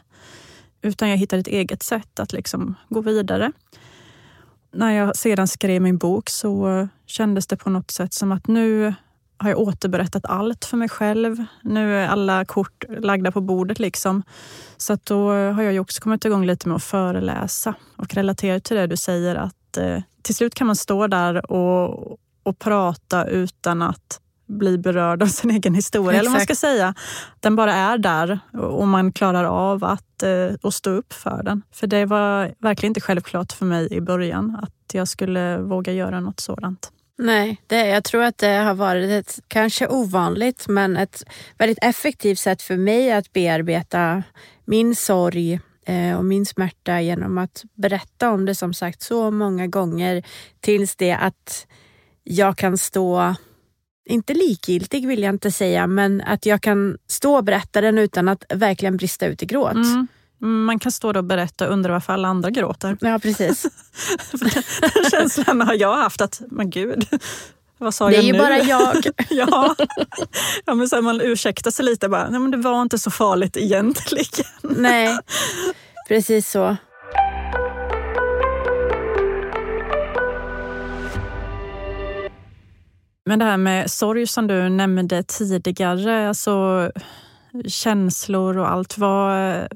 Utan jag hittade ett eget sätt att liksom gå vidare. När jag sedan skrev min bok så kändes det på något sätt som att nu har jag återberättat allt för mig själv. Nu är alla kort lagda på bordet. liksom. Så att då har jag också kommit igång lite med att föreläsa och relatera till det du säger att eh, till slut kan man stå där och, och prata utan att bli berörd av sin egen historia. Exakt. Eller man ska säga. Den bara är där och man klarar av att, eh, att stå upp för den. För det var verkligen inte självklart för mig i början att jag skulle våga göra något sådant. Nej, det, jag tror att det har varit ett kanske ovanligt men ett väldigt effektivt sätt för mig att bearbeta min sorg eh, och min smärta genom att berätta om det som sagt så många gånger tills det att jag kan stå inte likgiltig vill jag inte säga, men att jag kan stå och berätta den utan att verkligen brista ut i gråt. Mm. Man kan stå och berätta och undra varför alla andra gråter. Ja, precis. den känslan har jag haft att, men gud, vad sa det jag nu? Det är ju bara jag. ja. ja, men så man ursäktar sig lite bara, nej men det var inte så farligt egentligen. nej, precis så. Men det här med sorg som du nämnde tidigare, alltså känslor och allt. Vad,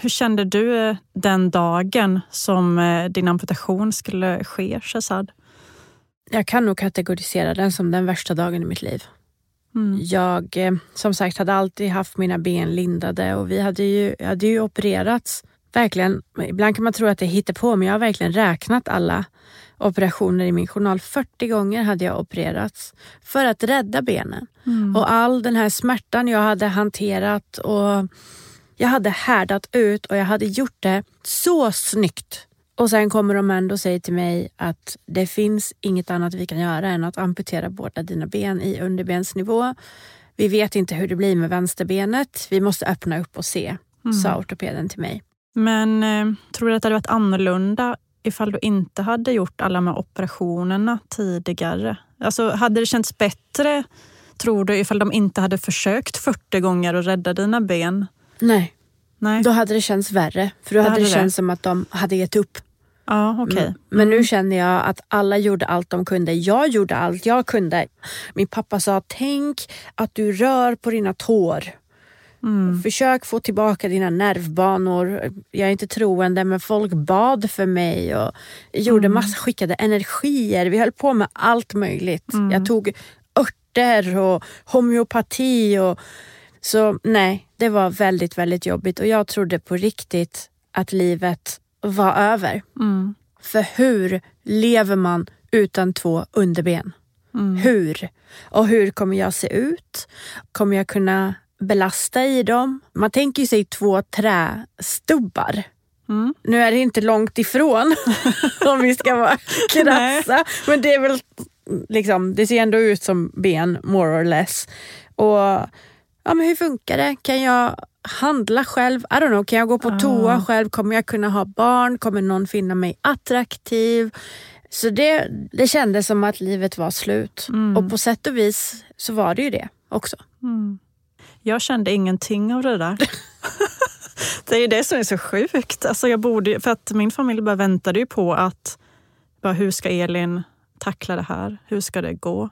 hur kände du den dagen som eh, din amputation skulle ske, Shazad? Jag kan nog kategorisera den som den värsta dagen i mitt liv. Mm. Jag eh, som sagt hade alltid haft mina ben lindade och vi hade ju, hade ju opererats. Verkligen, ibland kan man tro att det hittar på men jag har verkligen räknat alla operationer i min journal. 40 gånger hade jag opererats för att rädda benen. Mm. Och all den här smärtan jag hade hanterat och jag hade härdat ut och jag hade gjort det så snyggt Och sen kommer de ändå och säger till mig att det finns inget annat vi kan göra än att amputera båda dina ben i underbensnivå. Vi vet inte hur det blir med vänsterbenet. Vi måste öppna upp och se, Mm. sa ortopeden till mig. Men eh, tror du att det hade varit annorlunda ifall du inte hade gjort alla de här operationerna tidigare? Alltså, hade det känts bättre, tror du, ifall de inte hade försökt 40 gånger att rädda dina ben? Nej, Nej? då hade det känts värre. För då hade hade det det. känts som att de hade gett upp. Ja, okej. Mm. Men nu känner jag att alla gjorde allt de kunde. Jag gjorde allt jag kunde. Min pappa sa, tänk att du rör på dina tår. Mm. Försök få tillbaka dina nervbanor. Jag är inte troende men folk bad för mig och gjorde massa, skickade energier. Vi höll på med allt möjligt. Jag tog örter och homeopati. Och, så nej, det var väldigt, väldigt jobbigt och jag trodde på riktigt att livet var över. Mm. För hur lever man utan två underben? Mm. Hur? Och hur kommer jag se ut? Kommer jag kunna belasta i dem? Man tänker sig två trästubbar. Mm. Nu är det inte långt ifrån om vi ska vara krassa. Men det är väl liksom, det ser ändå ut som ben more or less. Och ja, men hur funkar det? Kan jag handla själv? I don't know, kan jag gå på Ah. toa själv? Kommer jag kunna ha barn? Kommer någon finna mig attraktiv? Så det, det kändes som att livet var slut. Mm. Och på sätt och vis så var det ju det också. Mm. Jag kände ingenting av det där. det är ju det som är så sjukt. Alltså jag borde, för att min familj bara väntade ju på att bara, hur ska Elin tackla det här? Hur ska det gå?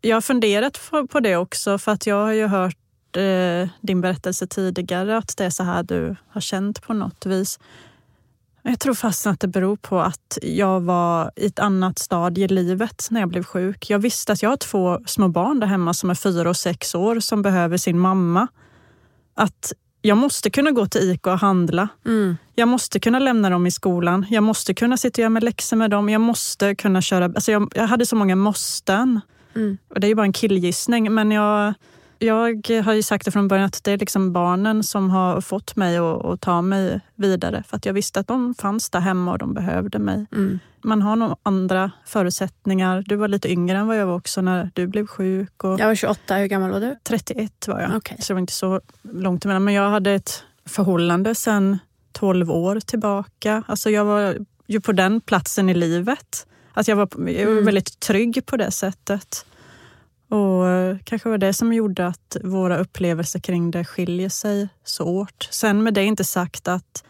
Jag har funderat på- på det också för att jag har ju hört eh, din berättelse tidigare att det är så här du har känt på något vis. Jag tror fast att det beror på att jag var i ett annat stadie i livet när jag blev sjuk. Jag visste att jag har två små barn där hemma som är fyra och sex år som behöver sin mamma. Att jag måste kunna gå till ICA och handla. Mm. Jag måste kunna lämna dem i skolan. Jag måste kunna sitta och göra med läxor med dem. Jag måste kunna köra... Alltså jag, jag hade så många måsten. Mm. Och det är ju bara en killgissning, men jag, jag har ju sagt det från början att det är liksom barnen som har fått mig att, ta mig vidare. För att jag visste att de fanns där hemma och de behövde mig. Mm. Man har nog andra förutsättningar. Du var lite yngre än vad jag var också när du blev sjuk. Och Jag var 28, hur gammal var du? 31 var jag, Okej. så det var inte så långt emellan. Men jag hade ett förhållande sedan 12 år tillbaka. Alltså jag var ju på den platsen i livet. Att jag var, jag var Mm. väldigt trygg på det sättet. Och eh, kanske var det som gjorde att våra upplevelser kring det skiljer sig så åt. Sen med det inte sagt att,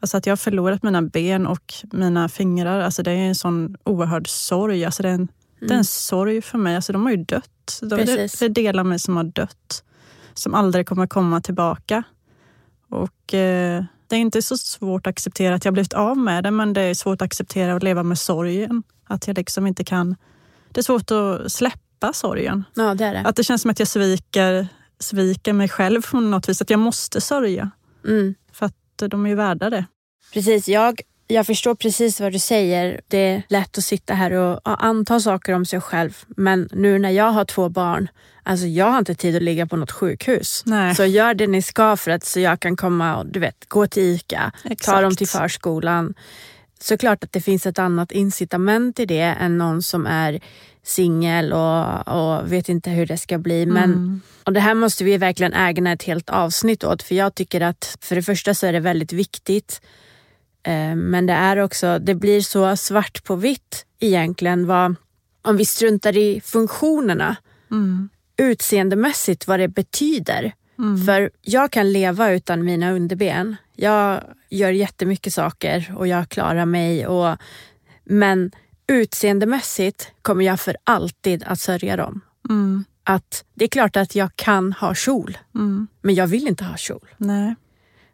alltså att jag har förlorat mina ben och mina fingrar. Alltså det är en sån oerhörd sorg. Alltså det, är en, det är en sorg för mig. Alltså de har ju dött. De, det är delar av mig som har dött. Som aldrig kommer komma tillbaka. Och eh, Det är inte så svårt att acceptera att jag blivit av med det, men det är svårt att acceptera att leva med sorgen. Att jag liksom inte kan... Det är svårt att släppa sorgen. Ja, det är det. Att det känns som att jag sviker, sviker mig själv på något vis. Att jag måste sörja. Mm. För att de är ju värda det. Precis, jag, jag förstår precis vad du säger. Det är lätt att sitta här och, anta saker om sig själv. Men nu när jag har två barn, alltså jag har inte tid att ligga på något sjukhus. Nej. Så gör det ni ska för att så jag kan komma och du vet, gå till ICA, ta Exakt. dem till förskolan. Såklart att det finns ett annat incitament i det än någon som är singel och, och vet inte hur det ska bli. Men, Mm. och det här måste vi verkligen ägna ett helt avsnitt åt. För jag tycker att för det första så är det väldigt viktigt. Eh, men det är också, det blir så svart på vitt egentligen. Vad, om vi struntar i funktionerna Mm. utseendemässigt vad det betyder. Mm. För jag kan leva utan mina underben. Jag gör jättemycket saker och jag klarar mig. Och, men utseendemässigt kommer jag för alltid att sörja dem. Mm. Att det är klart att jag kan ha kjol, Mm. men jag vill inte ha kjol. Nej.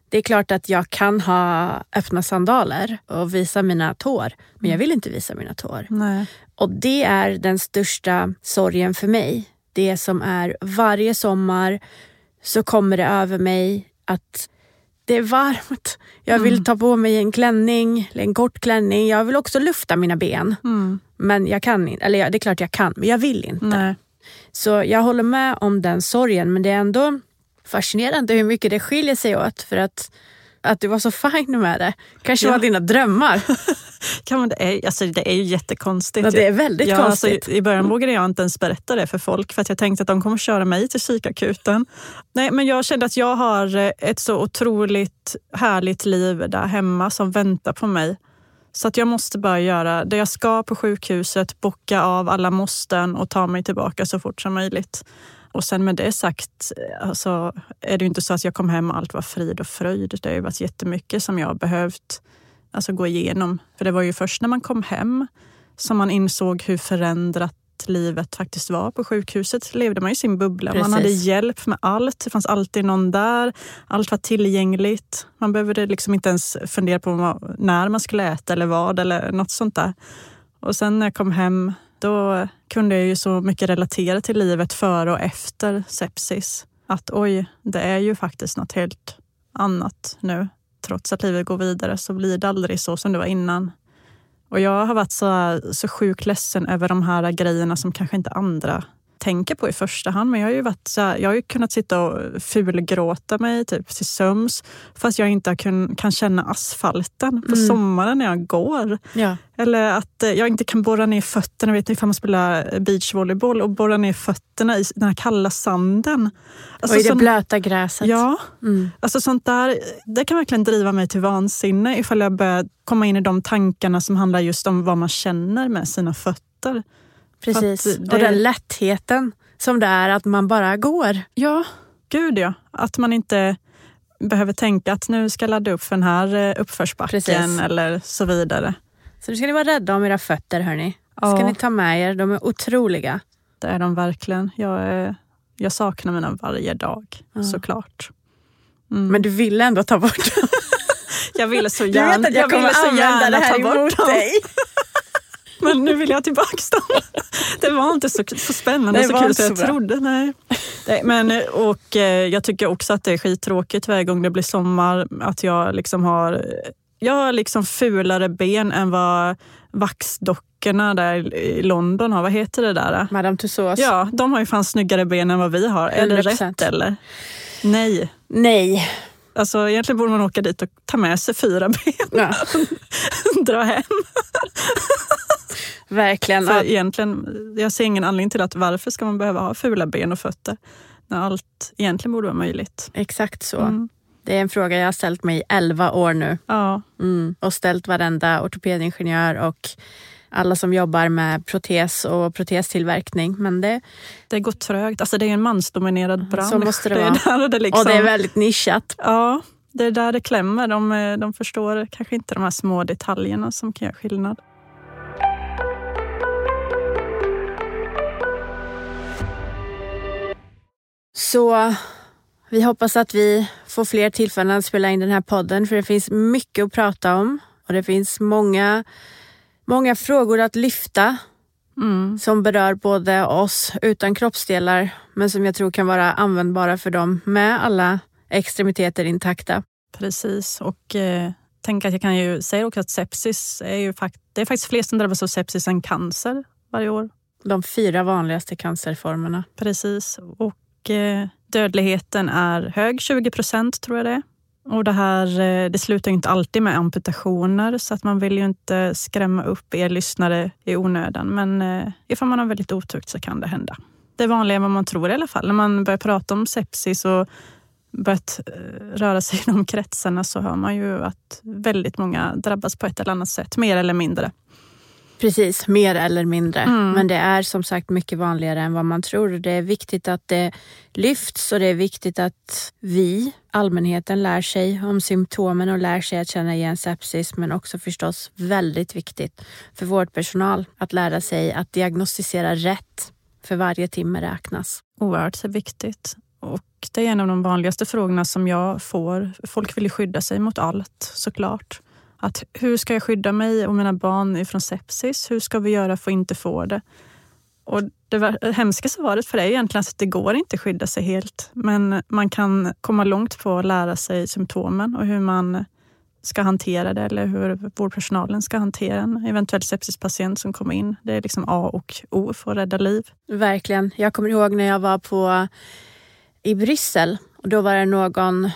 Det är klart att jag kan ha öppna sandaler och visa mina tår, men jag vill inte visa mina tår. Nej. Och det är den största sorgen för mig. Det som är varje sommar så kommer det över mig att det är varmt. Jag vill Mm. ta på mig en klänning, en kort klänning. Jag vill också lufta mina ben. Mm. Men jag kan inte. Eller det är klart jag kan, men jag vill inte. Nej. Så jag håller med om den sorgen, men det är ändå fascinerande hur mycket det skiljer sig åt. För att att du var så fin med det. Kanske Ja. var dina drömmar. Kan man, det, är, alltså, det är ju jättekonstigt. Ja, det är väldigt ja, konstigt. Alltså, I början vågade jag inte ens berätta det för folk för att jag tänkte att de kommer köra mig till psykakuten. Nej, men jag kände att jag har eh, ett så otroligt härligt liv där hemma som väntar på mig. Så att jag måste bara göra det jag ska på sjukhuset, bocka av alla måsten och ta mig tillbaka så fort som möjligt. Och sen med det sagt alltså, är det ju inte så att jag kom hem och allt var frid och fröjd. Det har ju varit jättemycket som jag har behövt alltså, gå igenom. För det var ju först när man kom hem som man insåg hur förändrat livet faktiskt var på sjukhuset. Levde man i sin bubbla. Man Precis. hade hjälp med allt. Det fanns alltid någon där. Allt var tillgängligt. Man behövde liksom inte ens fundera på när man skulle äta eller vad eller något sånt där. Och sen när jag kom hem, då kunde jag ju så mycket relatera till livet före och efter sepsis. Att oj, det är ju faktiskt något helt annat nu. Trots att livet går vidare så blir det aldrig så som det var innan. Och jag har varit så, så sjukt ledsen över de här grejerna som kanske inte andra tänker på i första hand. Men jag har ju, varit så här, jag har ju kunnat sitta och fulgråta mig typ till söms fast jag inte kun, kan känna asfalten på Mm. sommaren när jag går. Ja. Eller att eh, jag inte kan borra ner fötterna. Vet ni, ifall man spelar beachvolleyboll och borra ner fötterna i den här kalla sanden. Alltså, och i det sån- blöta gräset. Ja, Mm. alltså sånt där, det kan verkligen driva mig till vansinne ifall jag börjar komma in i de tankarna som handlar just om vad man känner med sina fötter. Precis. Det- Och den lättheten som det är att man bara går. Ja, gud ja. Att man inte behöver tänka att nu ska jag ladda upp för den här eh, uppförsbacken Precis. eller så vidare. Så nu ska ni vara rädda om era fötter hörni. Ja. Ska ni ta med er, de är otroliga. Det är de verkligen. Jag, är, jag saknar mina varje dag, Ja. såklart. Mm. Men du ville ändå ta bort dem. jag ville så gärna, vet att jag, kommer ville så gärna ta bort dem. dig. Men nu vill jag tillbaka dem. Det var inte så, så spännande Det och så kul som jag bra. trodde. Nej. Nej, men, och, eh, jag tycker också att det är skittråkigt varje gång det blir sommar att jag liksom har jag har liksom fulare ben än vad vaxdockorna där i London har. Vad heter det där? Madame Tussauds. Ja, de har ju fan snyggare ben än vad vi har. Är det 100%. rätt eller? Nej. Nej. Alltså, egentligen borde man åka dit och ta med sig fyra ben Ja, dra hem. Verkligen. För egentligen, jag ser ingen anledning till att varför ska man behöva ha fula ben och fötter när allt egentligen borde vara möjligt. exakt så. Mm. Det är en fråga jag har ställt mig i 11 år nu. Ja, Mm. Och ställt varenda ortopedingenjör och alla som jobbar med protes och protestillverkning. Men det, det går trögt. Alltså det är en mansdominerad bransch. Så måste det är vara. Där det liksom, Och det är väldigt nischat. Ja, det är där det klämmer. De, eh, de förstår kanske inte de här små detaljerna som kan göra skillnad. Så vi hoppas att vi får fler tillfällen att spela in den här podden för det finns mycket att prata om och det finns många, många frågor att lyfta Mm. som berör både oss utan kroppsdelar men som jag tror kan vara användbara för dem med alla extremiteter intakta. Precis. Och eh, tänk att jag kan ju säga också att sepsis är ju fakt- det är faktiskt fler som drabbas av sepsis än cancer varje år. De fyra vanligaste cancerformerna. Precis. Och Eh, dödligheten är hög, 20 procent tror jag det är. Och det här eh, det slutar ju inte alltid med amputationer så att man vill ju inte skrämma upp er lyssnare i onödan. Men eh, ifall man har väldigt otukt så kan det hända. Det är vanligare än vad man tror i alla fall. När man börjar prata om sepsis och börjat röra sig i de kretsarna så hör man ju att väldigt många drabbas på ett eller annat sätt, mer eller mindre. Precis, mer eller mindre. Mm. Men det är som sagt mycket vanligare än vad man tror. Det är viktigt att det lyfts och det är viktigt att vi, allmänheten, lär sig om symptomen och lär sig att känna igen sepsis. Men också förstås väldigt viktigt för vårdpersonal att lära sig att diagnostisera rätt. För varje timme räknas. Oerhört viktigt. Och det är en av de vanligaste frågorna som jag får. Folk vill ju skydda sig mot allt såklart. Att hur ska jag skydda mig och mina barn ifrån sepsis? Hur ska vi göra för att inte få det? Och det var- hemska svaret för det är egentligen att det går inte att skydda sig helt. Men man kan komma långt på att lära sig symptomen och hur man ska hantera det eller hur vårdpersonalen ska hantera en eventuell sepsispatient som kommer in. Det är liksom A och O för att rädda liv. Verkligen. Jag kommer ihåg när jag var på i Bryssel och då var det någon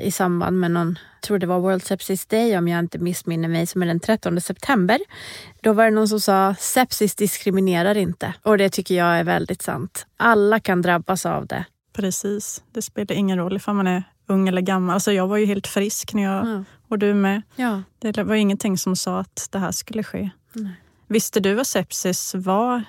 i samband med någon, tror det var World Sepsis Day om jag inte missminner mig, som är den 13 september. Då var det någon som sa sepsis diskriminerar inte. Och det tycker jag är väldigt sant. Alla kan drabbas av det. Precis. Det spelar ingen roll ifall man är ung eller gammal. Alltså jag var ju helt frisk när jag, Ja. och du med. Ja. Det var ingenting som sa att det här skulle ske. Nej. Visste du vad sepsis var?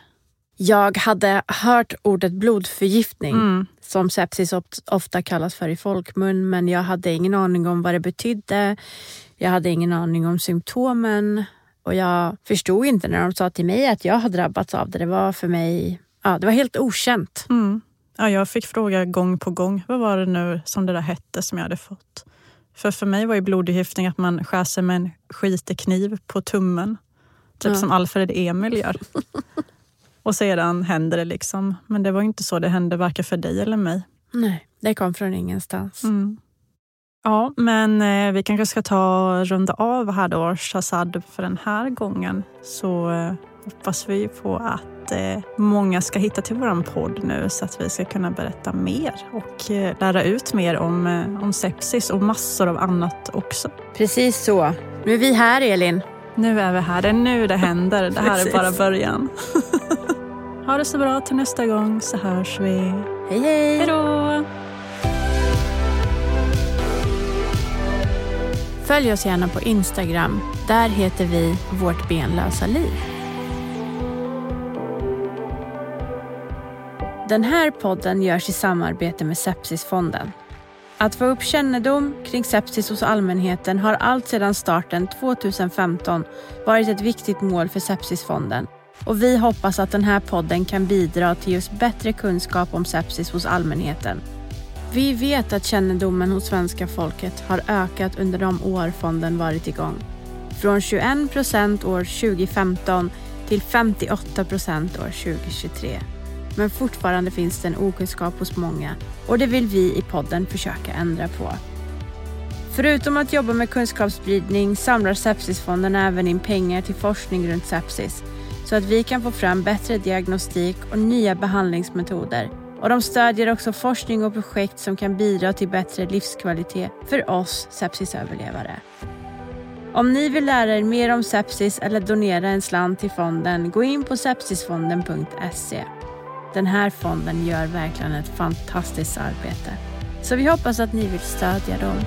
Jag hade hört ordet blodförgiftning Mm. som sepsis oft- ofta kallas för i folkmun men jag hade ingen aning om vad det betydde. Jag hade ingen aning om symptomen och jag förstod inte när de sa till mig att jag hade drabbats av det. Det var för mig ja, det var helt okänt. Mm. Ja, jag fick fråga gång på gång, vad var det nu som det där hette som jag hade fått? För för mig var ju blodförgiftning att man skär sig med en skitig kniv på tummen. Typ Ja. som Alfred Emil gör. Och sedan händer det liksom. Men det var inte så det hände varken för dig eller mig. Nej, det kom från ingenstans. Mm. Ja, men eh, vi kanske ska ta och runda av här då, Shazad, för den här gången. Så eh, hoppas vi på att eh, många ska hitta till vår podd nu så att vi ska kunna berätta mer och eh, lära ut mer om, eh, om sepsis och massor av annat också. Precis så. Nu är vi här Elin. Nu är vi här, det är nu det händer. Det här är bara början. ha det så bra till nästa gång så hörs vi. Hej hej! Hej då! Följ oss gärna på Instagram. Där heter vi Vårt benlösa liv. Den här podden görs i samarbete med Sepsisfonden. Att få upp kännedom kring sepsis hos allmänheten har allt sedan starten 2015 varit ett viktigt mål för Sepsisfonden. Och vi hoppas att den här podden kan bidra till just bättre kunskap om sepsis hos allmänheten. Vi vet att kännedomen hos svenska folket har ökat under de år fonden varit igång. Från 21 procent år 2015 till 58 procent år 2023. Men fortfarande finns det en okunskap hos många och det vill vi i podden försöka ändra på. Förutom att jobba med kunskapsspridning samlar Sepsisfonden även in pengar till forskning runt sepsis så att vi kan få fram bättre diagnostik och nya behandlingsmetoder. Och de stödjer också forskning och projekt som kan bidra till bättre livskvalitet för oss sepsisöverlevare. Om ni vill lära er mer om sepsis eller donera en slant till fonden, gå in på sepsisfonden.se. Den här fonden gör verkligen ett fantastiskt arbete. Så vi hoppas att ni vill stödja dem.